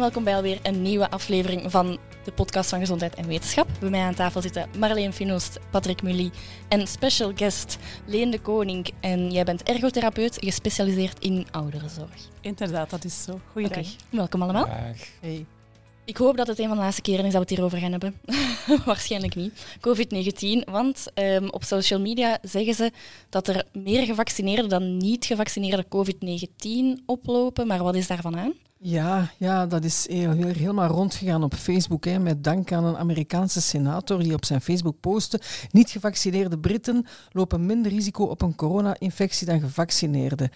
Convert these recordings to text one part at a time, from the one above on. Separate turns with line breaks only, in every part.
welkom bij alweer een nieuwe aflevering van de podcast van Gezondheid en Wetenschap. Bij mij aan tafel zitten Marleen Finoost, Patrick Mully en special guest Leen de Koning. En jij bent ergotherapeut, gespecialiseerd in ouderenzorg.
Inderdaad, dat is zo. Goeiedag.
Welkom allemaal.
Hey.
Ik hoop dat het een van de laatste keren is dat we het hierover gaan hebben. Waarschijnlijk niet. COVID-19. Want ehm, op social media zeggen ze dat er meer gevaccineerden dan niet gevaccineerde COVID-19 oplopen. Maar wat is daarvan aan?
Ja, ja, dat is helemaal rondgegaan op Facebook. Hè, met dank aan een Amerikaanse senator die op zijn Facebook postte. Niet gevaccineerde Britten lopen minder risico op een corona-infectie dan gevaccineerden.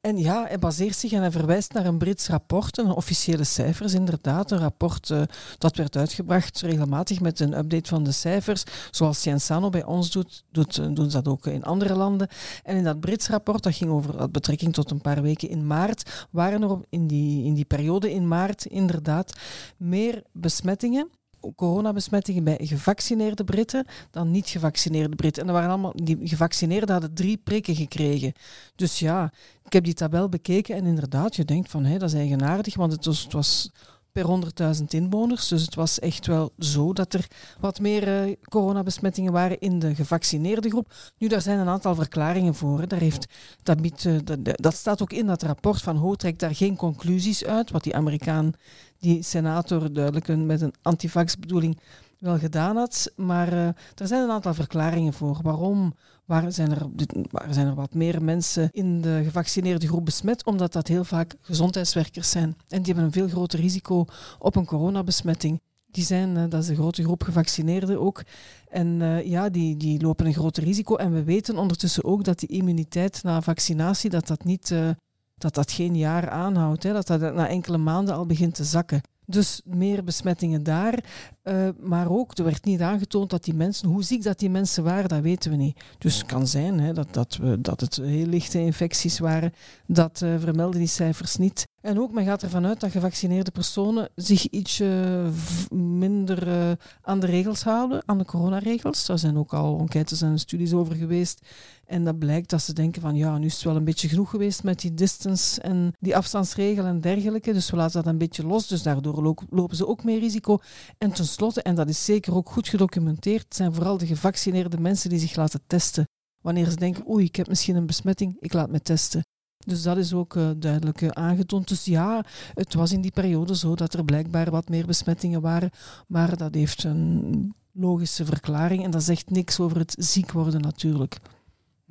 En ja, hij baseert zich en hij verwijst naar een Brits rapport, officiële cijfers inderdaad. Een rapport eh, dat werd uitgebracht regelmatig met een update van de cijfers. Zoals Cienzano bij ons doet, doet, eh, doen ze dat ook in andere landen. En in dat Brits rapport, dat ging over had betrekking tot een paar weken in maart, waren er in die, in die periode in maart inderdaad meer besmettingen coronabesmettingen bij gevaccineerde Britten dan niet gevaccineerde Britten. En dat waren allemaal, die gevaccineerden hadden drie prikken gekregen. Dus ja, ik heb die tabel bekeken en inderdaad, je denkt van hé, dat is eigenaardig, want het was, het was per 100.000 inwoners. Dus het was echt wel zo dat er wat meer eh, coronabesmettingen waren in de gevaccineerde groep. Nu, daar zijn een aantal verklaringen voor. Daar heeft, dat, biedt, eh, dat, dat staat ook in dat rapport van Ho, trekt daar geen conclusies uit, wat die Amerikaan die senator duidelijk een, met een antivax bedoeling wel gedaan had. Maar eh, er zijn een aantal verklaringen voor. Waarom waar zijn, er, waar zijn er wat meer mensen in de gevaccineerde groep besmet? Omdat dat heel vaak gezondheidswerkers zijn. En die hebben een veel groter risico op een coronabesmetting. Die zijn, eh, dat is een grote groep gevaccineerden ook. En eh, ja, die, die lopen een groter risico. En we weten ondertussen ook dat die immuniteit na vaccinatie, dat dat niet... dat dat geen jaar aanhoudt, hè, dat dat na enkele maanden al begint te zakken. Dus meer besmettingen daar. Eh, maar ook, er werd niet aangetoond dat die mensen, hoe ziek dat die mensen waren, dat weten we niet. Dus het kan zijn hè, dat, dat, we, dat het heel lichte infecties waren. Dat eh, vermelden die cijfers niet. En ook, men gaat ervan uit dat gevaccineerde personen zich iets minder eh, aan de regels houden, aan de coronaregels. Daar zijn ook al enquêtes en studies over geweest. En dat blijkt dat ze denken van ja, nu is het wel een beetje genoeg geweest met die distance en die afstandsregel en dergelijke. Dus we laten dat een beetje los. Dus daardoor lo- lopen ze ook meer risico. En tenslotte, en dat is zeker ook goed gedocumenteerd, zijn vooral de gevaccineerde mensen die zich laten testen. Wanneer ze denken, oei, ik heb misschien een besmetting, ik laat me testen. Dus dat is ook eh, duidelijk eh, aangetoond. Dus ja, het was in die periode zo dat er blijkbaar wat meer besmettingen waren. Maar dat heeft een logische verklaring en dat zegt niks over het ziek worden natuurlijk.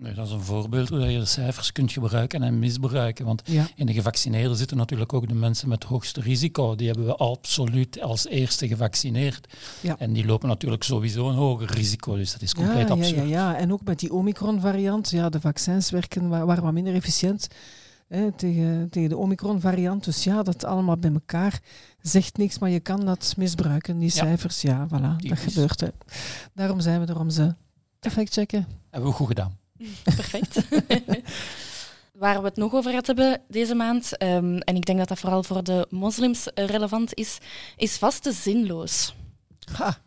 Nee, dat is een voorbeeld hoe je de cijfers kunt gebruiken en misbruiken. Want
Ja.
in de gevaccineerden zitten natuurlijk ook de mensen met het hoogste risico. Die hebben we absoluut als eerste gevaccineerd.
Ja.
En die lopen natuurlijk sowieso een hoger risico. Dus dat is compleet
ja,
absurd.
Ja, ja, ja, en ook met die Omicron-variant. Ja, de vaccins werken, wa- waren wat minder efficiënt hè, tegen, tegen de Omicron-variant. Dus ja, dat allemaal bij elkaar zegt niks, maar je kan dat misbruiken, die cijfers. Ja, voilà, dat
Typisch.
gebeurt. Hè. Daarom zijn we er om ze te factchecken.
Hebben we goed gedaan.
Perfect. Waar we het nog over gaan hebben deze maand, ehm, en ik denk dat dat vooral voor de moslims eh, relevant is, is vaste zinloos.
Ha.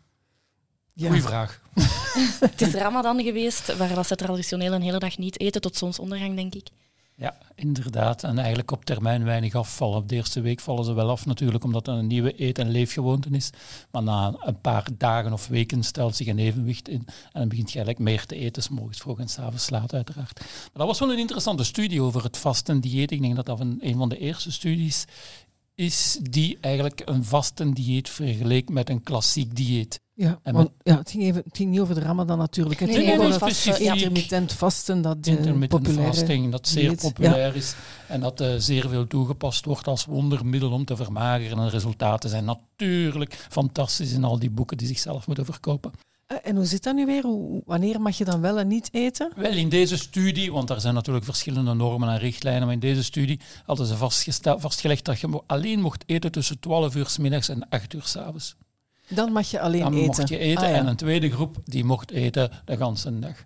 Ja.
Goeie vraag.
Het is Ramadan geweest, waar dat ze traditioneel een hele dag niet eten tot zonsondergang, denk ik.
Ja, inderdaad. En eigenlijk op termijn weinig afvallen. Op de eerste week vallen ze wel af natuurlijk, omdat het een nieuwe eet- en leefgewoonte is. Maar na een paar dagen of weken stelt zich een evenwicht in. En dan begint je eigenlijk meer te eten, s morgens vroeg en s avonds laat uiteraard. Maar dat was wel een interessante studie over het vasten dieet. Ik denk dat dat een, een van de eerste studies is die eigenlijk een vasten dieet vergeleek met een klassiek dieet.
Ja,
En
want, ja het, ging even, het ging niet over de Ramadan natuurlijk. Het
Nee,
ging
nee,
over intermittent vasten, dat eh,
intermittent
populaire
fasting, dat zeer
dieet.
populair is en dat eh, zeer veel toegepast wordt als wondermiddel om te vermageren. En de resultaten zijn natuurlijk fantastisch in al die boeken die zichzelf moeten verkopen.
Eh, En hoe zit dat nu weer? Hoe, wanneer mag je dan wel en niet eten?
Wel, in deze studie, want er zijn natuurlijk verschillende normen en richtlijnen, maar in deze studie hadden ze vastgelegd dat je alleen mocht eten tussen 12 uur s middags en 8 uur s avonds.
Dan mag je alleen
Dan
eten.
mocht je eten
Ah, ja.
en een tweede groep die mocht eten de ganse dag.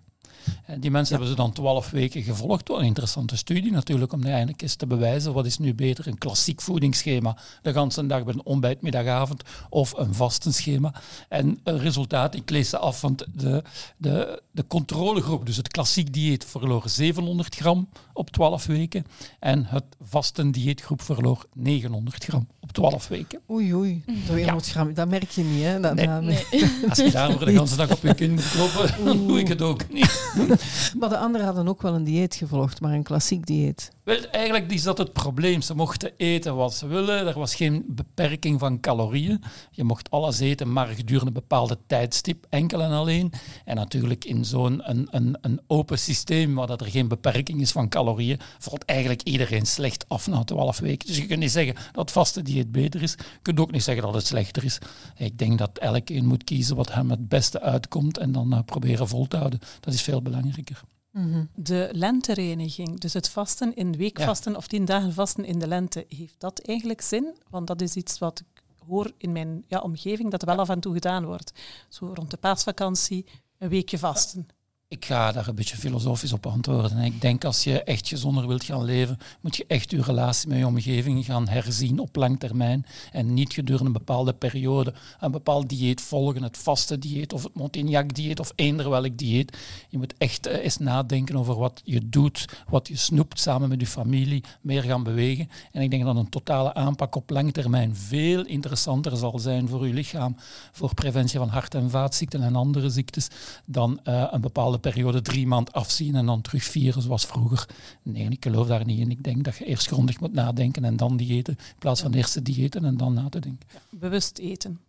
En die mensen hebben ze dan twaalf weken gevolgd. Wel een interessante studie natuurlijk, om eindelijk eens te bewijzen wat is nu beter, een klassiek voedingsschema, de ganse dag met een ontbijt, middagavond, of een vastenschema. En het resultaat, ik lees ze af, want de, de, de controlegroep, dus het klassiek dieet, verloor 700 gram op 12 weken en het vasten dieetgroep verloor 900 gram op op 12 weken.
Oei, oei. Dat,
Ja.
gram, dat merk je niet, hè? Dat,
Nee. Als je daarvoor de hele dag op je kin moet kloppen, dan doe ik het ook niet.
Maar de anderen hadden ook wel een dieet gevolgd, maar een klassiek dieet.
Wel, eigenlijk is dat het probleem. Ze mochten eten wat ze willen. Er was geen beperking van calorieën. Je mocht alles eten, maar gedurende een bepaalde tijdstip, enkel en alleen. En natuurlijk in zo'n een, een, een open systeem waar dat er geen beperking is van calorieën, valt eigenlijk iedereen slecht af na 12 weken. Dus je kunt niet zeggen dat vaste dieet beter is. Je kunt ook niet zeggen dat het slechter is. Ik denk dat elkeen moet kiezen wat hem het beste uitkomt en dan eh, proberen vol te houden. Dat is veel belangrijker.
Mhm.
De lentereniging, dus het vasten in weekvasten of tien dagen vasten in de lente, heeft dat eigenlijk zin? Want dat is iets wat ik hoor in mijn ja, omgeving, dat wel af en toe gedaan wordt. Zo rond de paasvakantie, een weekje vasten.
Ik ga daar een beetje filosofisch op antwoorden. Ik denk als je echt gezonder wilt gaan leven, moet je echt je relatie met je omgeving gaan herzien op lang termijn. En niet gedurende een bepaalde periode een bepaald dieet volgen, het vaste dieet of het Montignac-dieet of eender welk dieet. Je moet echt eh, eens nadenken over wat je doet, wat je snoept samen met je familie, meer gaan bewegen. En ik denk dat een totale aanpak op lang termijn veel interessanter zal zijn voor je lichaam, voor preventie van hart- en vaatziekten en andere ziektes, dan eh, een bepaalde periode drie maand afzien en dan terug vieren zoals vroeger. Nee, ik geloof daar niet in. Ik denk dat je eerst grondig moet nadenken en dan diëten, in plaats van eerst te diëten en dan na te denken.
Bewust eten.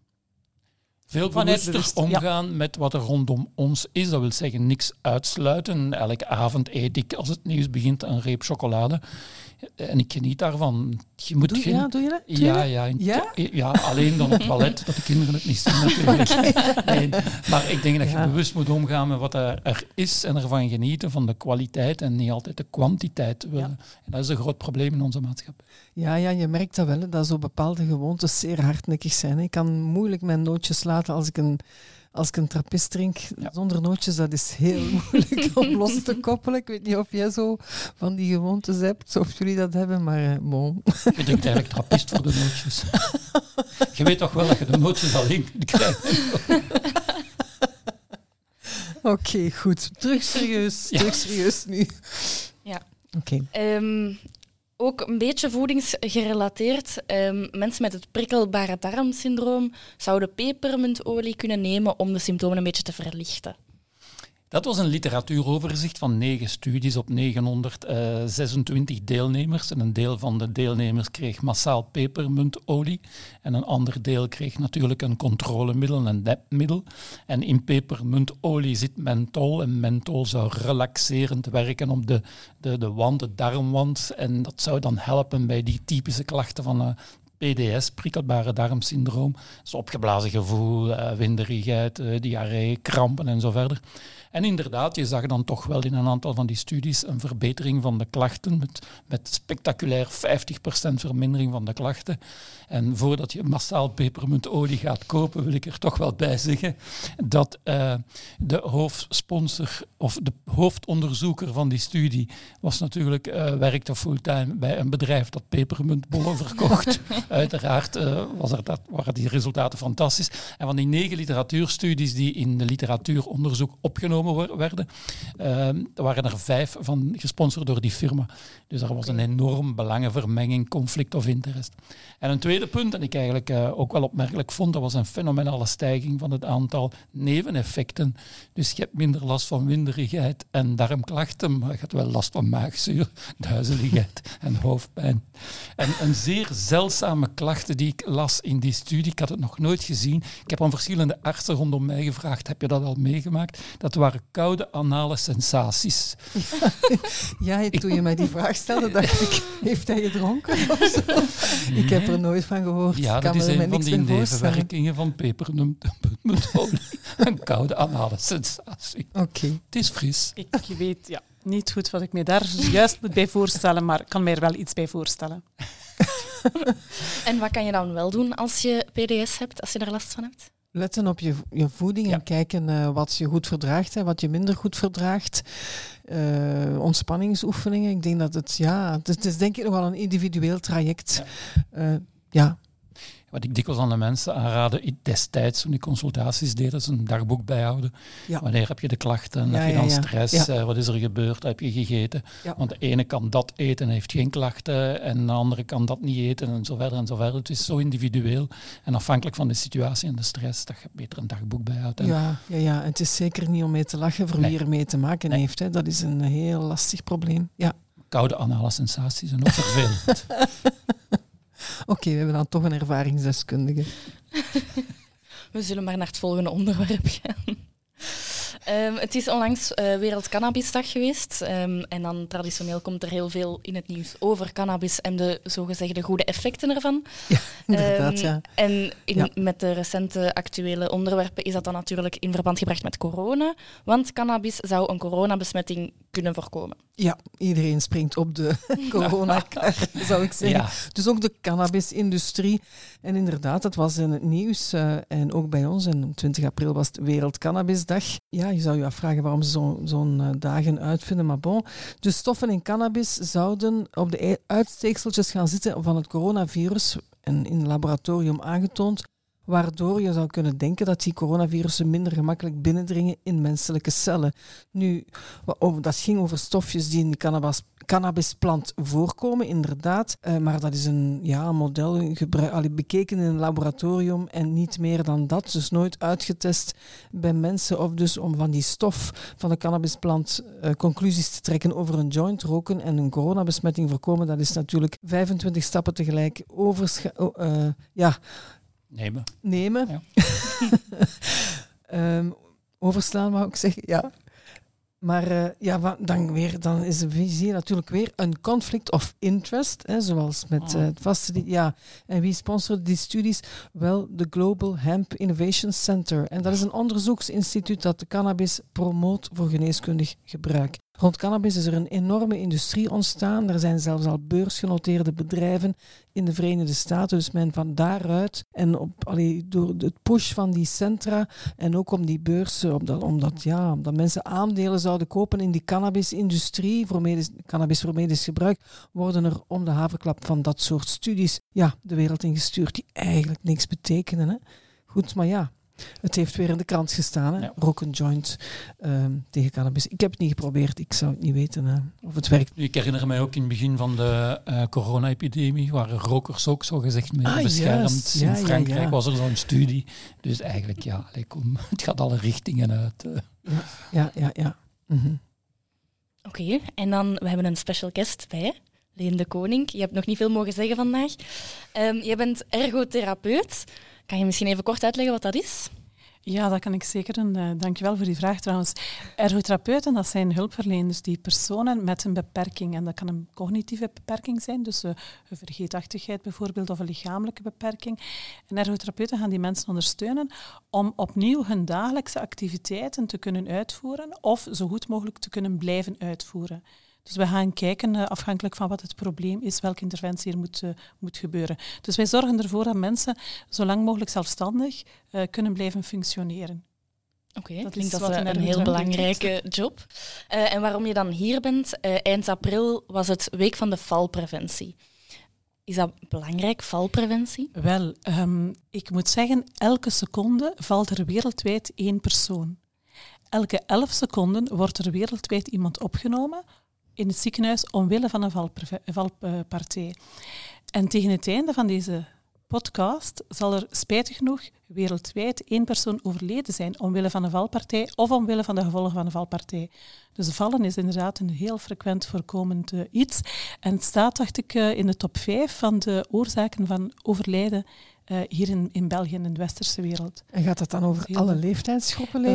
Veel bewuster
ja.
omgaan met wat er rondom ons is. Dat wil zeggen niks uitsluiten. Elke avond eet ik, als het nieuws begint, een reep chocolade. En ik geniet daarvan. Je moet
Doe,
geen...
ja, doe je dat? Doe
Ja, ja,
Ja?
ja, alleen dan op het toilet, dat de kinderen het niet zien natuurlijk. Nee, maar ik denk dat je
Ja.
bewust moet omgaan met wat er, er is en ervan genieten, van de kwaliteit en niet altijd de kwantiteit willen. En dat is een groot probleem in onze maatschappij.
Ja, ja, je merkt dat wel, hè, dat zo bepaalde gewoontes zeer hardnekkig zijn. hè. Ik kan moeilijk mijn nootjes laten als ik een, als ik een trappist drink.
Ja.
Zonder nootjes, dat is heel moeilijk om los te koppelen. Ik weet niet of jij zo van die gewoontes hebt, of jullie dat hebben, maar eh, bon.
Je drinkt eigenlijk trappist voor de nootjes. Je weet toch wel dat je de nootjes alleen kunt krijgen.
Oké, goed. Terug serieus.
Ja.
Terug serieus nu.
Ja.
Oké.
Ehm, ook een beetje voedingsgerelateerd. Ehm, mensen met het prikkelbare darmsyndroom zouden pepermuntolie kunnen nemen om de symptomen een beetje te verlichten.
Dat was een literatuuroverzicht van negen studies op 926 deelnemers. En een deel van de deelnemers kreeg massaal pepermuntolie. En een ander deel kreeg natuurlijk een controlemiddel, een nepmiddel. En in pepermuntolie zit menthol. En menthol zou relaxerend werken op de, de, de wand, de darmwand. En dat zou dan helpen bij die typische klachten van eh, PDS, prikkelbare darmsyndroom. Dus opgeblazen gevoel, eh, winderigheid, eh, diarree, krampen en zo verder. En inderdaad, je zag dan toch wel in een aantal van die studies een verbetering van de klachten, met, met spectaculair 50% vermindering van de klachten. En voordat je massaal pepermuntolie gaat kopen, wil ik er toch wel bij zeggen dat eh, de hoofdsponsor of de hoofdonderzoeker van die studie was natuurlijk, eh, werkte fulltime bij een bedrijf dat pepermuntbollen verkocht. Uiteraard eh, was er dat, waren die resultaten fantastisch. En van die negen literatuurstudies die in de literatuuronderzoek opgenomen wor- werden, eh, er waren er vijf van gesponsord door die firma. Dus er was een enorm belangenvermenging, conflict of interest. En een tweede punt, en ik eigenlijk eh, ook wel opmerkelijk vond, dat was een fenomenale stijging van het aantal neveneffecten. Dus je hebt minder last van winderigheid en darmklachten, maar je hebt wel last van maagzuur, duizeligheid en hoofdpijn. En een zeer zeldzame klachten die ik las in die studie, ik had het nog nooit gezien. Ik heb aan verschillende artsen rondom mij gevraagd, heb je dat al meegemaakt? Dat waren koude anale sensaties.
Ja, toen je mij die vraag stelde, dacht ik, heeft hij gedronken? Ik heb er nooit van gehoord.
Ja, dat is
er
een van die nevenwerkingen van pepermuntolie. een koude anale sensatie.
Oké.
Het is fris.
Ik weet ja, niet goed wat ik me daar juist moet bij voorstellen, maar ik kan me er wel iets bij voorstellen.
En wat kan je dan wel doen als je PDS hebt, als je er last van hebt?
Letten op je, je voeding
Ja.
en kijken eh, wat je goed verdraagt en wat je minder goed verdraagt. Eh, ontspanningsoefeningen. Ik denk dat het, ja, het is, denk ik nog wel een individueel traject.
Ja.
Eh, ja.
Wat ik dikwijls aan de mensen aanraden, destijds toen ik consultaties deed, dat is een dagboek bijhouden.
Ja.
Wanneer heb je de klachten?
Ja,
heb je dan
ja.
stress? Eh, wat is er gebeurd? Heb je gegeten? Want de ene kan dat eten en heeft geen klachten, en de andere kan dat niet eten, en zo verder en zo verder. Het is zo individueel. En afhankelijk van de situatie en de stress, dat je beter een dagboek bijhoudt. En
Ja, ja, ja, en het is zeker niet om mee te lachen voor
Nee.
wie er mee te maken
Nee.
heeft. Hè. Dat is een heel lastig probleem. Ja.
Koude anale sensaties zijn ook vervelend.
Oké, we hebben dan toch een ervaringsdeskundige.
We zullen maar naar het volgende onderwerp gaan. Ehm, het is onlangs eh Wereld Cannabisdag geweest. Ehm, en dan traditioneel komt er heel veel in het nieuws over cannabis en de zogezegde goede effecten ervan.
Inderdaad,
Ehm,
ja.
En in,
Ja.
met de recente actuele onderwerpen is dat dan natuurlijk in verband gebracht met corona. Want cannabis zou een coronabesmetting kunnen voorkomen.
Ja, iedereen springt op de corona zou ik zeggen.
ja,
Dus ook de cannabisindustrie. En inderdaad, het was in het nieuws eh, en ook bij ons. En op 20 april was het Wereld Cannabisdag. Ja, je zou je afvragen waarom ze zo- zo'n eh, dagen uitvinden, maar bon. Dus stoffen in cannabis zouden op de uitsteekseltjes gaan zitten van het coronavirus en in het laboratorium aangetoond, waardoor je zou kunnen denken dat die coronavirussen minder gemakkelijk binnendringen in menselijke cellen. Nu, oh, dat ging over stofjes die in de cannabis, cannabisplant voorkomen, inderdaad. Eh, maar dat is een ja, model bekeken in een laboratorium en niet meer dan dat. Dus nooit uitgetest bij mensen. Of dus om van die stof van de cannabisplant eh, conclusies te trekken over een joint roken en een coronabesmetting voorkomen. Dat is natuurlijk 25 stappen tegelijk oh, eh, ja,
nemen.
nemen.
Ja.
Ehm, overslaan, wou ik zeggen, ja. Maar eh, ja, dan, weer, dan is de visie natuurlijk weer een conflict of interest, hè, zoals met eh, het vaste... Ja, en wie sponsort die studies? Wel, de Global Hemp Innovation Center. En dat is een onderzoeksinstituut dat de cannabis promoot voor geneeskundig gebruik. Rond cannabis is er een enorme industrie ontstaan. Er zijn zelfs al beursgenoteerde bedrijven in de Verenigde Staten. Dus men van daaruit en op, door het push van die centra en ook om die beurzen, omdat, omdat, ja, omdat mensen aandelen zouden kopen in die cannabisindustrie, voor medisch, cannabis voor medisch gebruik, worden er om de haverklap van dat soort studies ja, de wereld ingestuurd die eigenlijk niks betekenen. Hè. Goed, maar ja, het heeft weer in de krant gestaan. Hè?
Ja.
Rook een joint ehm, tegen cannabis. Ik heb het niet geprobeerd, ik zou het niet weten hè, of het werkt.
Ik herinner mij ook in het begin van de eh, corona-epidemie waren rokers ook zo gezegd mee
Ah,
beschermd.
Ja,
in
ja,
Frankrijk
ja.
was er zo'n studie. Dus eigenlijk, ja, kom, het gaat alle richtingen uit. eh.
Ja, ja, ja. Mhm.
Oké, en dan we hebben een special guest bij, Leen de Koning. Je hebt nog niet veel mogen zeggen vandaag. Ehm je bent ergotherapeut. Kan je misschien even kort uitleggen wat dat is?
Ja, dat kan ik zeker doen. Uh, dankjewel voor die vraag trouwens. Ergotherapeuten, dat zijn hulpverleners die personen met een beperking, en dat kan een cognitieve beperking zijn, dus uh, een vergeetachtigheid bijvoorbeeld, of een lichamelijke beperking. En ergotherapeuten gaan die mensen ondersteunen om opnieuw hun dagelijkse activiteiten te kunnen uitvoeren of zo goed mogelijk te kunnen blijven uitvoeren. Dus we gaan kijken, uh, afhankelijk van wat het probleem is, welke interventie er moet, uh, moet gebeuren. Dus wij zorgen ervoor dat mensen zo lang mogelijk zelfstandig uh, kunnen blijven functioneren.
Oké, okay,
Dat
klinkt als een, heel belangrijke job. Uh, en waarom je dan hier bent, uh, eind april was het Week van de Valpreventie. Is dat belangrijk, valpreventie?
Wel, um, ik moet zeggen, elke seconde valt er wereldwijd één persoon. Elke elf seconden wordt er wereldwijd iemand opgenomen in het ziekenhuis omwille van een valpartij. En tegen het einde van deze podcast zal er spijtig genoeg wereldwijd één persoon overleden zijn omwille van een valpartij of omwille van de gevolgen van een valpartij. Dus vallen is inderdaad een heel frequent voorkomend uh, iets. En het staat, dacht ik, uh, in de top 5 van de oorzaken van overlijden uh, hier in, in België en in de westerse wereld.
En gaat dat dan over
Heel
alle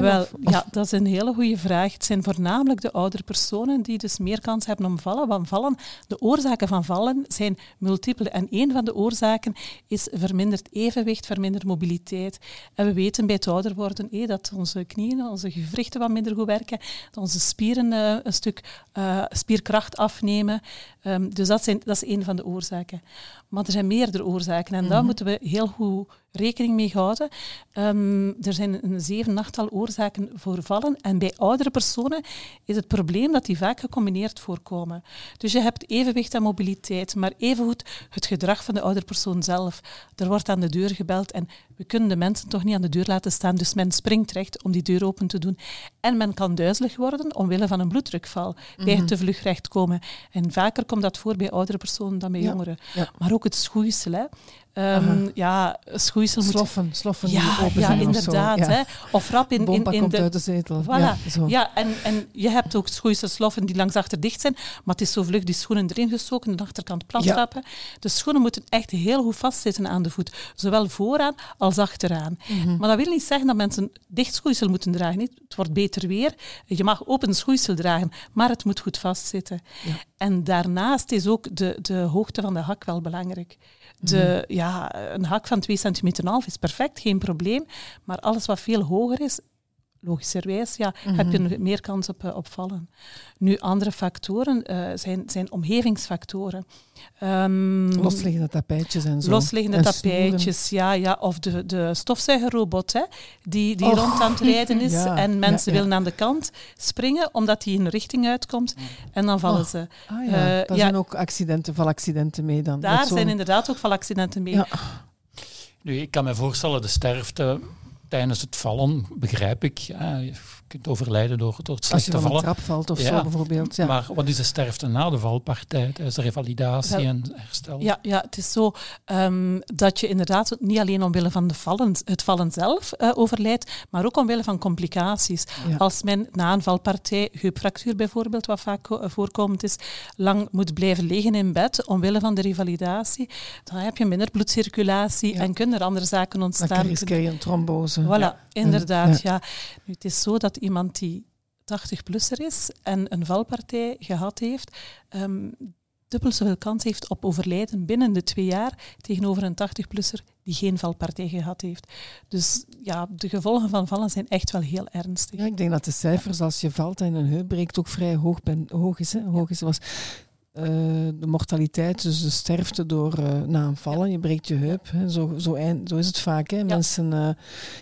Wel,
of-
ja, dat is een hele goede vraag. Het zijn voornamelijk de oudere personen die dus meer kans hebben om vallen. Want vallen, de oorzaken van vallen zijn multiple. En een van de oorzaken is verminderd evenwicht, verminderd mobiliteit. En we weten bij het ouder worden eh, dat onze knieën, onze gewrichten wat minder goed werken, dat onze spieren eh, een stuk eh, spierkracht afnemen. Ehm, dus dat, zijn, dat is een van de oorzaken. Maar er zijn meerdere oorzaken en daar
Mhm.
moeten we heel heel goed rekening mee houden. Ehm, er zijn een zeven, achttal oorzaken voor vallen. En bij oudere personen is het probleem dat die vaak gecombineerd voorkomen. Dus je hebt evenwicht en mobiliteit, maar evengoed het gedrag van de oudere persoon zelf. Er wordt aan de deur gebeld en we kunnen de mensen toch niet aan de deur laten staan, dus men springt recht om die deur open te doen. En men kan duizelig worden omwille van een bloeddrukval, bij het mhm. te vlug recht komen. En vaker komt dat voor bij oudere personen dan bij jongeren. Maar ook het schoeisel. Hè. Um, ja, schoeisel
moet... Sloffen, sloffen
ja, open ja, inderdaad. Of, Hè. of rap in, in, in
de... uit de zetel.
Voilà. Ja, ja, en, en je hebt ook schoeiselsloffen die langs achter dicht zijn, maar het is zo vlug die schoenen erin gestoken, de achterkant plat ja. De schoenen moeten echt heel goed vastzitten aan de voet, zowel vooraan als achteraan. Mhm. Maar dat wil niet zeggen dat mensen dicht schoeisel moeten dragen. Het wordt beter weer. Je mag open schoeisel dragen, maar het moet goed vastzitten. En daarnaast is ook de, de hoogte van de hak wel belangrijk. De, mhm. ja, een hak van 2 centimeter half is perfect, geen probleem. Maar alles wat veel hoger is, logischerwijs, ja, heb je mhm. meer kans op, uh, vallen. Nu, andere factoren uh, zijn, zijn omgevingsfactoren.
Um, losliggende tapijtjes en zo.
Losliggende tapijtjes, ja, ja. Of de, de stofzuigerrobot, hè, die, die rond aan het rijden is. en mensen willen aan de kant springen, omdat die in een richting uitkomt. En dan vallen oh. ze.
Ah, ja. Uh, daar zijn ook accidenten, valaccidenten mee dan.
Daar zijn inderdaad ook valaccidenten mee.
Nu, ik kan me voorstellen, de sterfte tijdens het vallen, begrijp ik. Ja, kunt overlijden door, door het
slechte
vallen.
Als je van een trap valt of zo bijvoorbeeld. Ja.
Maar wat is de sterfte na de valpartij? Is de revalidatie en herstel?
Ja, ja, het is zo um, dat je inderdaad niet alleen omwille van de vallen, het vallen zelf uh, overlijdt, maar ook omwille van complicaties. Als men na een valpartij, heupfractuur bijvoorbeeld, wat vaak voorkomend is, lang moet blijven liggen in bed omwille van de revalidatie, dan heb je minder bloedcirculatie en kunnen er andere zaken ontstaan. Dan
riskeer je een trombose.
Voilà, inderdaad. Ja. Nu, het is zo dat iemand die 80-plusser is en een valpartij gehad heeft, um, dubbel zoveel kans heeft op overlijden binnen de twee jaar tegenover een 80-plusser die geen valpartij gehad heeft. Dus ja, de gevolgen van vallen zijn echt wel heel ernstig.
Ja, ik denk dat de cijfers als je valt en een heup breekt ook vrij hoog, ben, hoog is. Hè? Hoog is was uh, de mortaliteit, dus de sterfte door uh, na een vallen. Je breekt je heup. Hè. Zo, zo, eind, zo is het vaak. Hè. Mensen uh,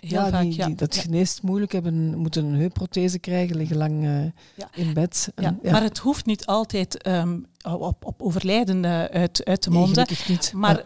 ja, vaak, die, die, dat geneest moeilijk hebben, moeten een heupprothese krijgen, liggen lang in bed.
En, maar het hoeft niet altijd um, op, op overlijden uit, uit de monden.
Nee, niet.
Maar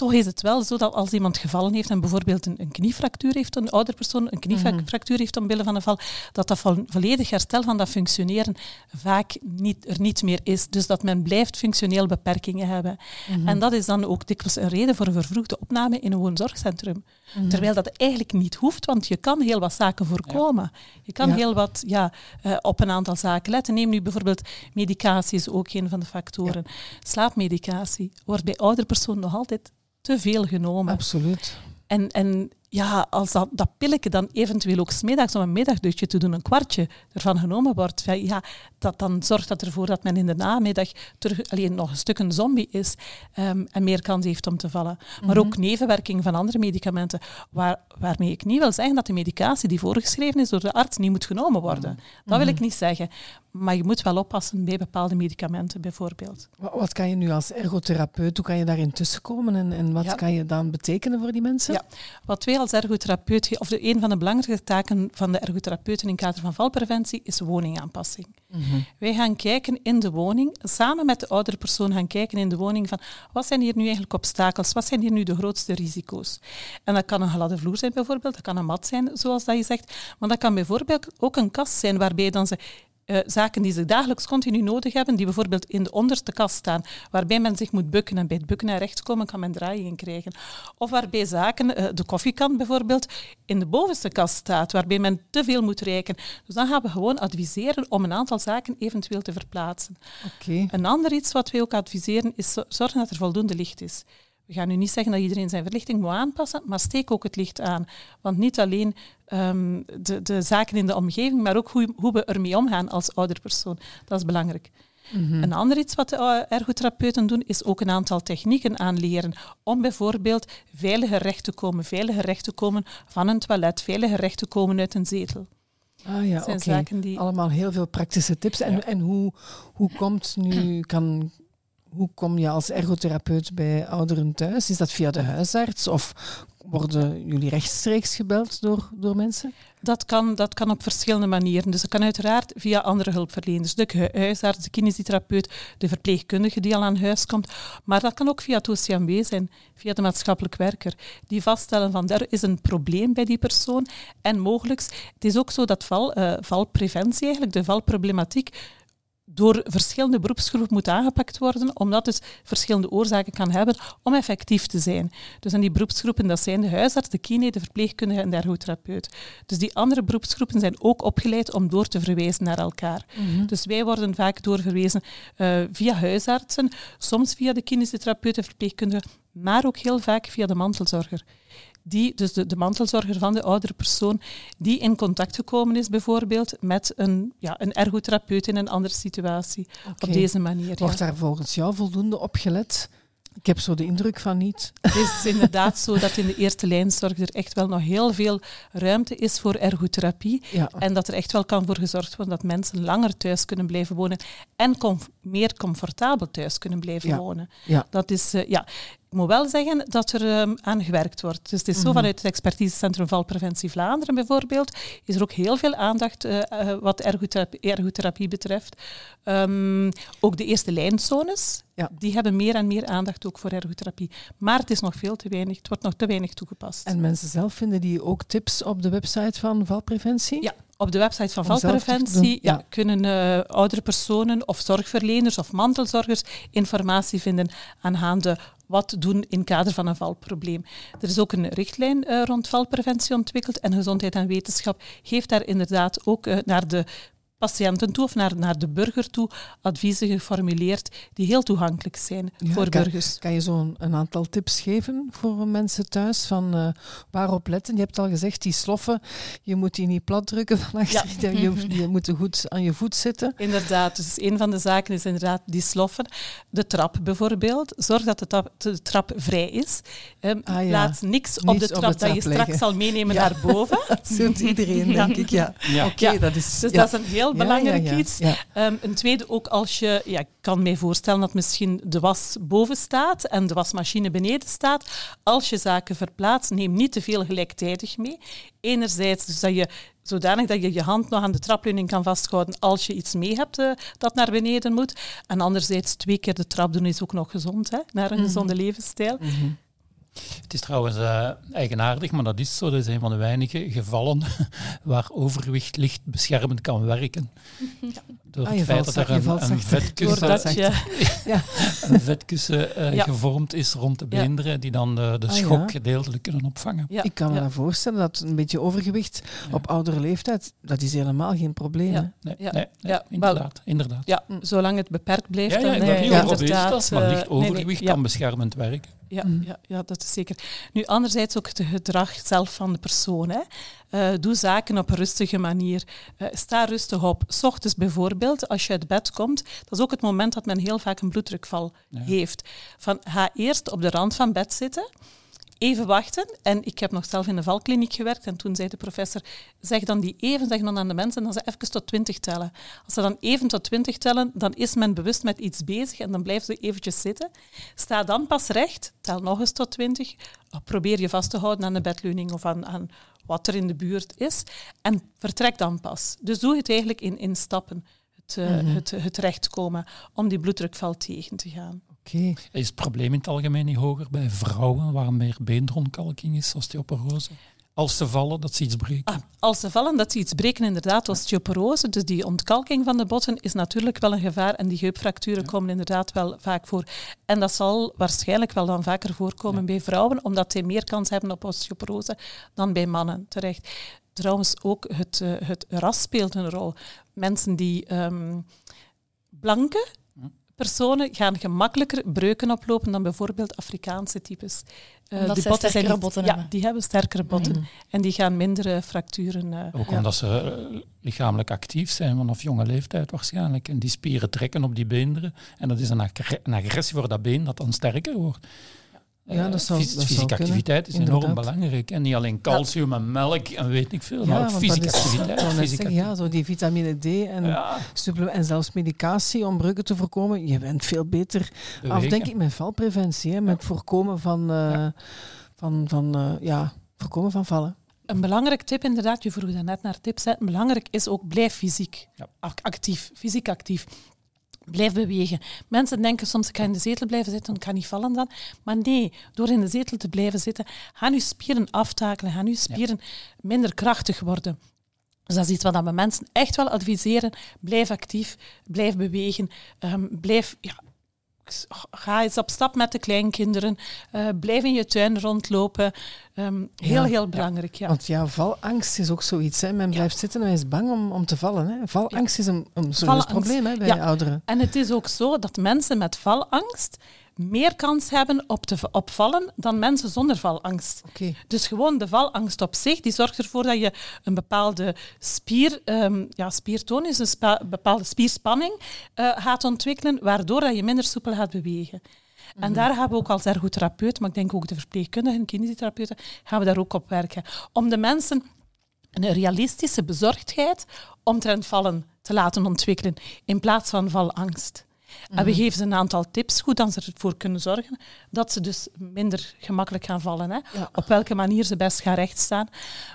toch is het wel zo dat als iemand gevallen heeft en bijvoorbeeld een, een kniefractuur heeft, een ouder persoon een kniefractuur heeft omwille van een val, dat dat volledig herstel van dat functioneren vaak niet, er niet meer is. Dus dat men blijft functioneel beperkingen hebben. Mhm. En dat is dan ook dikwijls een reden voor een vervroegde opname in een woonzorgcentrum. Mhm. Terwijl dat eigenlijk niet hoeft, want je kan heel wat zaken voorkomen. Je kan heel wat ja, uh, op een aantal zaken letten. Neem nu bijvoorbeeld medicatie is ook een van de factoren. Slaapmedicatie wordt bij oudere personen nog altijd te veel genomen.
Absoluut.
En, en ja, als dat, dat pilletje dan eventueel ook smiddags om een middagdutje te doen, een kwartje ervan genomen wordt, ja, dat, dan zorgt dat ervoor dat men in de namiddag terug alleen nog een stuk een zombie is um, en meer kans heeft om te vallen. Maar ook mhm. nevenwerking van andere medicamenten, waar, waarmee ik niet wil zeggen dat de medicatie die voorgeschreven is door de arts niet moet genomen worden. Dat wil ik mhm. niet zeggen. Maar je moet wel oppassen bij bepaalde medicamenten bijvoorbeeld.
Wat kan je nu als ergotherapeut, hoe kan je daarin tussenkomen en, en wat kan je dan betekenen voor die mensen?
Ja. Wat wij als ergotherapeut, of de, een van de belangrijkste taken van de ergotherapeuten in het kader van valpreventie, is woningaanpassing. Mm Wij gaan kijken in de woning, samen met de oudere persoon gaan kijken in de woning van wat zijn hier nu eigenlijk obstakels, wat zijn hier nu de grootste risico's. En dat kan een gladde vloer zijn bijvoorbeeld, dat kan een mat zijn, zoals dat je zegt, maar dat kan bijvoorbeeld ook een kast zijn waarbij dan ze uh, zaken die ze dagelijks continu nodig hebben, die bijvoorbeeld in de onderste kast staan, waarbij men zich moet bukken en bij het bukken naar rechts komen kan men draaiing krijgen. Of waarbij zaken, uh, de koffiekant bijvoorbeeld, in de bovenste kast staat, waarbij men te veel moet reiken. Dus dan gaan we gewoon adviseren om een aantal zaken eventueel te verplaatsen.
Okay.
Een ander iets wat wij ook adviseren is zorgen dat er voldoende licht is. We gaan nu niet zeggen dat iedereen zijn verlichting moet aanpassen, maar steek ook het licht aan. Want niet alleen um, de, de zaken in de omgeving, maar ook hoe, hoe we ermee omgaan als ouderpersoon. Dat is belangrijk. Mm Een ander iets wat de ergotherapeuten doen, is ook een aantal technieken aanleren om bijvoorbeeld veiliger recht te komen, veiliger recht te komen van een toilet, veiliger recht te komen uit een zetel.
Ah ja, oké. Die... Allemaal heel veel praktische tips. En, en hoe, hoe komt nu, kan hoe kom je als ergotherapeut bij ouderen thuis? Is dat via de huisarts of worden jullie rechtstreeks gebeld door, door mensen?
Dat kan, dat kan op verschillende manieren. Dus dat kan uiteraard via andere hulpverleners. De huisarts, de kinesitherapeut, de verpleegkundige die al aan huis komt. Maar dat kan ook via het OCMW zijn, via de maatschappelijk werker. Die vaststellen van er is een probleem bij die persoon. En mogelijk, het is ook zo dat val, uh, valpreventie eigenlijk, de valproblematiek, door verschillende beroepsgroepen moet aangepakt worden, omdat het verschillende oorzaken kan hebben om effectief te zijn. Dus en die beroepsgroepen, dat zijn de huisarts, de kine, de verpleegkundige en de ergotherapeut. Dus die andere beroepsgroepen zijn ook opgeleid om door te verwijzen naar elkaar. Mhm. Dus wij worden vaak doorverwezen uh, via huisartsen, soms via de kinesitherapeut en verpleegkundige, maar ook heel vaak via de mantelzorger die, dus de, de mantelzorger van de oudere persoon, die in contact gekomen is bijvoorbeeld met een, ja, een ergotherapeut in een andere situatie. Op deze manier.
Wordt daar volgens jou voldoende op gelet? Ik heb zo de indruk van niet.
Het is inderdaad zo dat in de eerste lijnzorg er echt wel nog heel veel ruimte is voor ergotherapie. En dat er echt wel kan voor gezorgd worden dat mensen langer thuis kunnen blijven wonen en meer comfortabel thuis kunnen blijven wonen.
Ja.
Dat is, uh, ja. Ik moet wel zeggen dat er um, aan gewerkt wordt. Dus het is zo mhm. vanuit het expertisecentrum Valpreventie Vlaanderen bijvoorbeeld, is er ook heel veel aandacht uh, uh, wat ergotherapie, ergotherapie betreft. Um, ook de eerste lijnzones, ja. die hebben meer en meer aandacht ook voor ergotherapie. Maar het is nog veel te weinig, het wordt nog te weinig toegepast.
En mensen zelf vinden die ook tips op de website van Valpreventie?
Ja, op de website van valpreventie ja. kunnen uh, oudere personen of zorgverleners of mantelzorgers informatie vinden aangaande wat doen in kader van een valprobleem. Er is ook een richtlijn uh, rond valpreventie ontwikkeld en Gezondheid en Wetenschap geeft daar inderdaad ook uh, naar de patiënten toe of naar, naar de burger toe adviezen geformuleerd die heel toegankelijk zijn voor burgers.
Kan je zo een, aantal tips geven voor mensen thuis van uh, waarop letten? Je hebt al gezegd, die sloffen, je moet die niet plat drukken van achter, ja. je, je moet goed aan je voet zitten.
Inderdaad, dus een van de zaken is inderdaad die sloffen. De trap bijvoorbeeld, zorg dat de, trap, de trap vrij is. Um, ah, ja. Plaats niks, op de trap, dat je straks zal meenemen naar boven.
dat doet iedereen, denk ik. Ja.
Oké, dat is... Dus dat is een heel belangrijk iets. Um, een tweede ook als je, ja, ik kan me voorstellen dat misschien de was boven staat en de wasmachine beneden staat. Als je zaken verplaatst, neem niet te veel gelijktijdig mee. Enerzijds dus dat je zodanig dat je je hand nog aan de trapleuning kan vasthouden als je iets mee hebt uh, dat naar beneden moet. En anderzijds twee keer de trap doen is ook nog gezond, hè, naar een mhm. gezonde levensstijl. Mhm.
Het is trouwens uh, eigenaardig, maar dat is zo. Dat is een van de weinige gevallen waar overgewicht licht beschermend kan werken. Door ah, het feit dat er een, een vetkussen, ja. een vetkussen uh, gevormd is rond de beenderen, die dan de, de ah, schok gedeeltelijk kunnen opvangen.
Ik kan me voorstellen dat een beetje overgewicht op oudere leeftijd, dat is helemaal geen probleem.
Ja. Nee, nee, nee, inderdaad, inderdaad.
Ja, zolang het beperkt blijft.
Ja, ja, dan, nee, ja. inderdaad, maar licht overgewicht kan beschermend werken
ja, mm. ja, ja, dat is zeker. Nu, anderzijds ook het gedrag zelf van de persoon. Hè. Uh, doe zaken op een rustige manier. Uh, sta rustig op. S ochtends bijvoorbeeld, als je uit bed komt, dat is ook het moment dat men heel vaak een bloeddrukval heeft. Van, ga eerst op de rand van bed zitten even wachten. En ik heb nog zelf in de valkliniek gewerkt en toen zei de professor, zeg dan die even, zeg dan aan de mensen dat ze even tot twintig tellen. Als ze dan even tot twintig tellen, dan is men bewust met iets bezig en dan blijven ze eventjes zitten. Sta dan pas recht, tel nog eens tot twintig, probeer je vast te houden aan de bedleuning of aan, aan wat er in de buurt is en vertrek dan pas. Dus doe het eigenlijk in, in stappen, het, het, het rechtkomen om die bloeddrukval tegen te gaan.
Is het probleem in het algemeen niet hoger bij vrouwen waar meer beenderontkalking is, osteoporose? Als ze vallen, dat ze iets breken? Ah,
als ze vallen, dat ze iets breken, inderdaad, osteoporose. Dus die ontkalking van de botten is natuurlijk wel een gevaar. En die heupfracturen komen inderdaad wel vaak voor. En dat zal waarschijnlijk wel dan vaker voorkomen bij vrouwen, omdat zij meer kans hebben op osteoporose dan bij mannen, terecht. Trouwens, ook het, uh, het ras speelt een rol. Mensen die um, blanke personen gaan gemakkelijker breuken oplopen dan bijvoorbeeld Afrikaanse types.
Uh, die botten zijn botten
Ja, die hebben sterkere botten. Mm. En die gaan minder fracturen... Uh,
Ook omdat ze lichamelijk actief zijn vanaf jonge leeftijd waarschijnlijk. En die spieren trekken op die beenderen. En dat is een, een agressie voor dat been dat dan sterker wordt.
Ja, dat zou-
Fys-
dat zou
fysieke
kunnen,
activiteit is
inderdaad.
enorm belangrijk. En niet alleen calcium en melk en weet ik veel, maar ook fysieke
is-
activiteit. fysieke
zeggen, ja, zo die vitamine D en,
Ja,
supplement- en zelfs medicatie om bruggen te voorkomen. Je bent veel beter af, denk ik, met valpreventie. Hè, met voorkomen van, eh,
Ja.
van, van, eh, ja, voorkomen van vallen.
Een belangrijk tip, inderdaad, je vroeg net naar tips. Hè. Belangrijk is ook blijf fysiek actief, fysiek actief. Blijf bewegen. Mensen denken soms, ik ga in de zetel blijven zitten, ik kan niet vallen dan. Maar nee, door in de zetel te blijven zitten, gaan uw spieren aftakelen, gaan uw spieren minder krachtig worden. Dus dat is iets wat we mensen echt wel adviseren. Blijf actief, blijf bewegen, ehm, blijf... Ja, Ga eens op stap met de kleinkinderen. eh, blijf in je tuin rondlopen. Ehm, heel,
Ja.
heel belangrijk. Ja.
Want ja, valangst is ook zoiets. Hè. Men blijft zitten en hij is bang om, om te vallen. Hè. Valangst is een, een serieus probleem hè, bij
Ja.
ouderen.
En het is ook zo dat mensen met valangst meer kans hebben op te v- op vallen dan mensen zonder valangst. Dus gewoon de valangst op zich, die zorgt ervoor dat je een bepaalde spier, ehm, ja, spiertoon is, een spa- bepaalde spierspanning eh, gaat ontwikkelen, waardoor dat je minder soepel gaat bewegen. En daar gaan we ook als ergotherapeut, maar ik denk ook de verpleegkundigen, kinesitherapeuten, gaan we daar ook op werken. Om de mensen een realistische bezorgdheid omtrent vallen te laten ontwikkelen, in plaats van valangst. En we geven ze een aantal tips, hoe dan ze ervoor kunnen zorgen dat ze dus minder gemakkelijk gaan vallen. Hè?
Ja.
Op welke manier ze best gaan rechtstaan.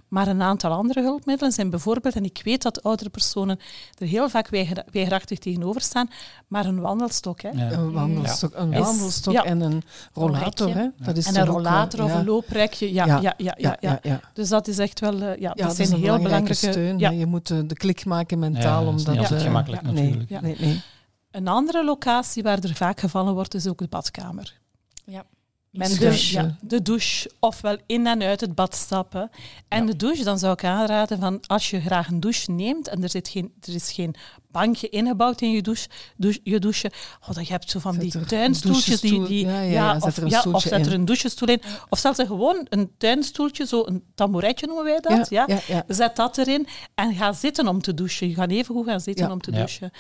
Maar een aantal andere hulpmiddelen zijn bijvoorbeeld, en ik weet dat oudere personen er heel vaak weiger- weigerachtig tegenover staan, maar een wandelstok. Hè?
Ja.
Een wandelstok, een wandelstok
ja.
en een rollator. Hè. Dat is
En een
ook,
rollator
eh,
of
ja.
een looprekje. Ja, ja, ja, ja, ja,
ja, ja.
Dus dat is echt wel... eh, ja,
Ja,
dat
dat
zijn
is een
heel
belangrijke
belangrijke...
steun. Je moet eh, de klik maken mentaal.
Ja, dat is
omdat,
niet altijd
eh,
gemakkelijk natuurlijk.
Nee, nee.
Een andere locatie waar er vaak gevallen wordt, is ook de badkamer.
Ja.
Men
douche.
ja, de douche, ofwel in en uit het bad stappen. En
Ja.
de douche, dan zou ik aanraden van als je graag een douche neemt en er, zit geen, er is geen bankje ingebouwd in je, douche, douche, je douche, oh, dan heb je zo van
Zet
die tuinstoeltjes die... die
ja, ja, ja, zet
of,
er een
ja, of
stoeltje
zet er een douchestoel in. Of zelfs een gewoon een tuinstoeltje, zo een tabouretje noemen wij dat. Ja,
ja, ja.
Zet dat erin en ga zitten om te douchen. Je gaat even goed gaan zitten
Ja.
om te
Ja.
douchen.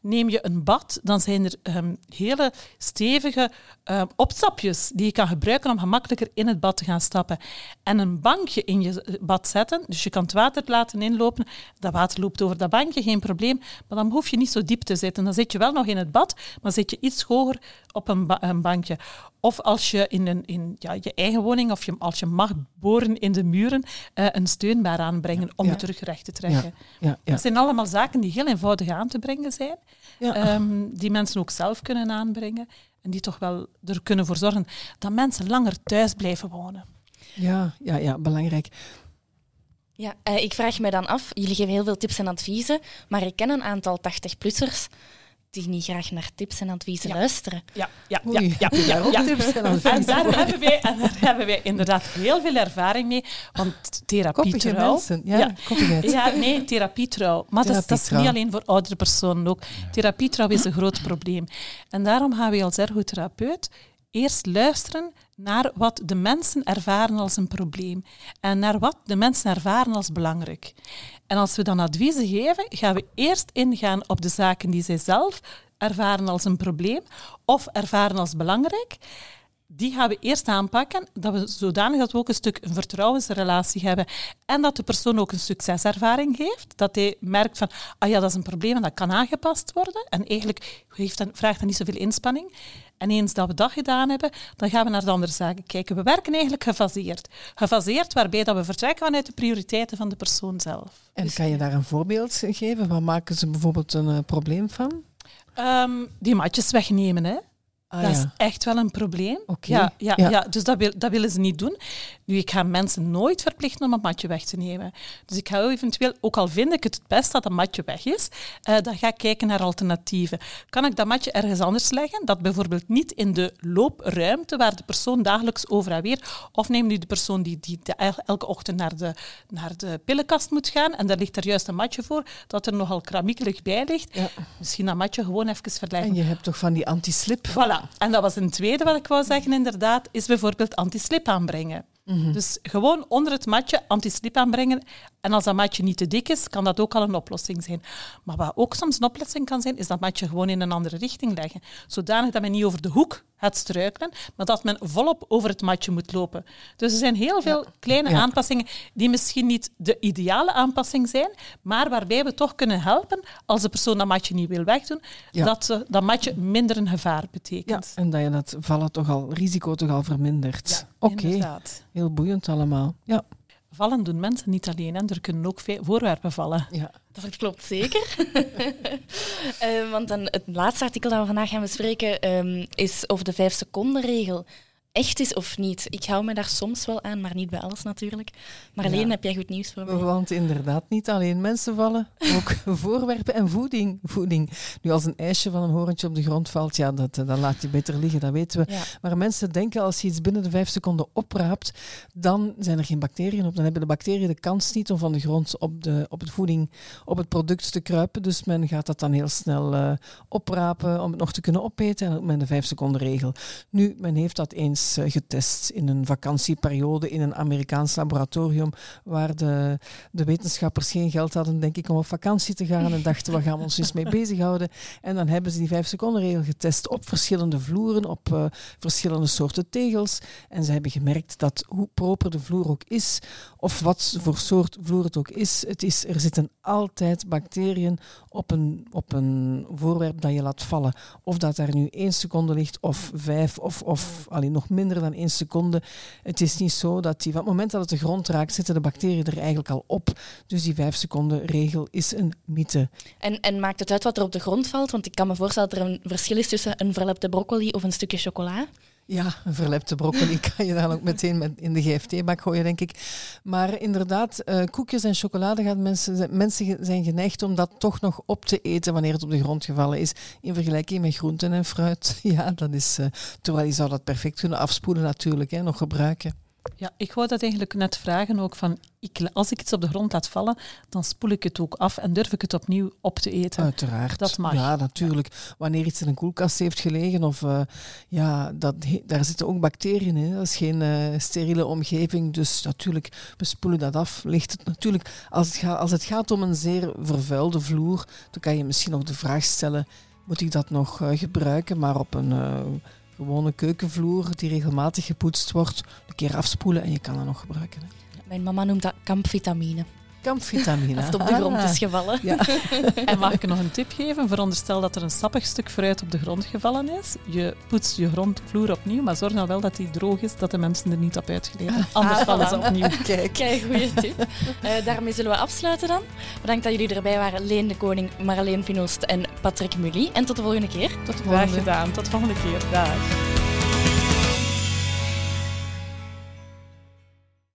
Neem je een bad, dan zijn er ehm, hele stevige ehm, opstapjes die je kan gebruiken om gemakkelijker in het bad te gaan stappen. En een bankje in je bad zetten, dus je kan het water laten inlopen. Dat water loopt over dat bankje, geen probleem. Maar dan hoef je niet zo diep te zitten. Dan zit je wel nog in het bad, maar zit je iets hoger op een, ba- een bankje. Of als je in, een, in ja, je eigen woning, of je, als je mag boren in de muren, eh, een steunbaar aanbrengen om
Ja.
je terug recht te trekken. Dat zijn allemaal zaken die heel eenvoudig aan te brengen zijn, ehm, die mensen ook zelf kunnen aanbrengen en die toch wel er kunnen voor zorgen dat mensen langer thuis blijven wonen.
ja, ja, ja, belangrijk.
Ja, eh, ik vraag me dan af, jullie geven heel veel tips en adviezen, maar ik ken een aantal 80-plussers die niet graag naar tips en adviezen
Ja.
luisteren.
Ja, ja, ja, ja, ja,
tips en
En daar, hebben wij, en daar hebben wij inderdaad heel veel ervaring mee, want therapie
Koppige
trouw...
mensen. Ja,
Ja. nee, therapietrouw. Maar dat is, dat is
Therapietrouw.
niet alleen voor oudere personen ook. Therapietrouw is een groot probleem. En daarom gaan we als ergotherapeut eerst luisteren naar wat de mensen ervaren als een probleem en naar wat de mensen ervaren als belangrijk. En als we dan adviezen geven, gaan we eerst ingaan op de zaken die zij zelf ervaren als een probleem of ervaren als belangrijk die gaan we eerst aanpakken, dat we zodanig dat we ook een stuk een vertrouwensrelatie hebben en dat de persoon ook een succeservaring heeft, dat hij merkt van, ah ja, dat is een probleem en dat kan aangepast worden en eigenlijk heeft dat, vraagt dat niet zoveel inspanning. En eens dat we dat gedaan hebben, dan gaan we naar de andere zaken kijken. We werken eigenlijk gefaseerd. Gefaseerd waarbij dat we vertrekken vanuit de prioriteiten van de persoon zelf.
En kan je daar een voorbeeld geven? Waar maken ze bijvoorbeeld een eh, probleem van?
Ehm, die matjes wegnemen, hè.
Ah,
dat is echt wel een probleem. Ja, ja,
Ja.
ja. dus dat, wil, dat willen ze niet doen. Nu, ik ga mensen nooit verplichten om een matje weg te nemen. Dus ik ga eventueel, ook al vind ik het het best dat een matje weg is, eh, dan ga ik kijken naar alternatieven. Kan ik dat matje ergens anders leggen? Dat bijvoorbeeld niet in de loopruimte waar de persoon dagelijks over en weer, of neem nu de persoon die, die de- elke ochtend naar de, naar de pillenkast moet gaan en daar ligt er juist een matje voor, dat er nogal kramiekelig bij ligt.
Ja.
Misschien dat matje gewoon even verleggen.
En je hebt toch van die anti-slip?
Voilà. En dat was een tweede wat ik wou zeggen, inderdaad, is bijvoorbeeld anti-slip aanbrengen. Mhm. Dus gewoon onder het matje antislip aanbrengen. En als dat matje niet te dik is, kan dat ook al een oplossing zijn. Maar wat ook soms een oplossing kan zijn, is dat matje gewoon in een andere richting leggen. Zodanig dat men niet over de hoek gaat struikelen, maar dat men volop over het matje moet lopen. Dus er zijn heel veel kleine aanpassingen die misschien niet de ideale aanpassing zijn, maar waarbij we toch kunnen helpen als de persoon dat matje niet wil wegdoen, dat dat matje minder een gevaar betekent.
en dat je dat vallen toch al, risico toch al vermindert. Oké, heel boeiend allemaal. Ja.
Vallen doen mensen niet alleen, en er kunnen ook voorwerpen vallen.
Ja. Dat klopt zeker. uh, want dan het laatste artikel dat we vandaag gaan bespreken um, is over de vijf seconden regel echt is of niet. Ik hou me daar soms wel aan, maar niet bij alles natuurlijk. Maar alleen heb jij goed nieuws voor mij.
Want inderdaad, niet alleen mensen vallen, ook voorwerpen en voeding. voeding. Nu, als een ijsje van een horentje op de grond valt, ja, dat, eh, dat laat je beter liggen, dat weten we. Maar mensen denken, als je iets binnen de vijf seconden opraapt, dan zijn er geen bacteriën op. Dan hebben de bacteriën de kans niet om van de grond op, de, op het voeding, op het product te kruipen. Dus men gaat dat dan heel snel uh, oprapen om het nog te kunnen opeten. En ook met de vijf seconden regel. Nu, men heeft dat eens eh, getest in een vakantieperiode in een Amerikaans laboratorium waar de, de wetenschappers geen geld hadden, denk ik, om op vakantie te gaan en dachten, we gaan ons eens mee bezighouden. En dan hebben ze die vijf seconden regel getest op verschillende vloeren, op uh, verschillende soorten tegels. En ze hebben gemerkt dat hoe proper de vloer ook is, of wat voor soort vloer het ook is, het is er zitten altijd bacteriën op een, op een voorwerp dat je laat vallen. Of dat daar nu één seconde ligt, of vijf, of, of alleen nog minder dan één seconde. Het is niet zo dat die, van het moment dat het de grond raakt, zitten de bacteriën er eigenlijk al op. Dus die vijf seconden regel is een mythe.
En, en maakt het uit wat er op de grond valt? Want ik kan me voorstellen dat er een verschil is tussen een verlepte broccoli of een stukje chocola.
Ja, een verlepte broccoli kan je dan ook meteen met in de GFT-bak gooien, denk ik. Maar inderdaad, uh, koekjes en chocolade gaan mensen, mensen zijn geneigd om dat toch nog op te eten wanneer het op de grond gevallen is. In vergelijking met groenten en fruit. Ja, dat is. Uh, terwijl je zou dat perfect kunnen afspoelen, natuurlijk, hè, nog gebruiken.
Ja, ik wou dat eigenlijk net vragen ook van, ik, als ik iets op de grond laat vallen, dan spoel ik het ook af en durf ik het opnieuw op te eten.
Uiteraard. Dat mag. Ja, natuurlijk. Wanneer iets in een koelkast heeft gelegen, of uh, ja, dat, daar zitten ook bacteriën in. Dat is geen uh, steriele omgeving, dus natuurlijk, we spoelen dat af. Ligt het natuurlijk, als het, gaat, als het gaat om een zeer vervuilde vloer, dan kan je misschien nog de vraag stellen, moet ik dat nog uh, gebruiken? Maar op een gewone keukenvloer die regelmatig gepoetst wordt, een keer afspoelen en je kan dat nog gebruiken.
Mijn mama noemt dat kampvitamine.
Kampvitamine.
Als het op de grond is ah. gevallen. Ja.
en mag ik nog een tip geven? Veronderstel dat er een sappig stuk fruit op de grond gevallen is. Je poetst je grondvloer opnieuw, maar zorg dan wel dat die droog is, dat de mensen er niet op uitgleden. Ah, Anders vallen ze opnieuw.
Kijk, Kijk goede tip. Uh, daarmee zullen we afsluiten dan. Bedankt dat jullie erbij waren. Leen de Koning, Marleen Vinost en Patrick Mully. En tot de volgende keer.
Tot de volgende. Graag gedaan. Tot de volgende keer. Dag.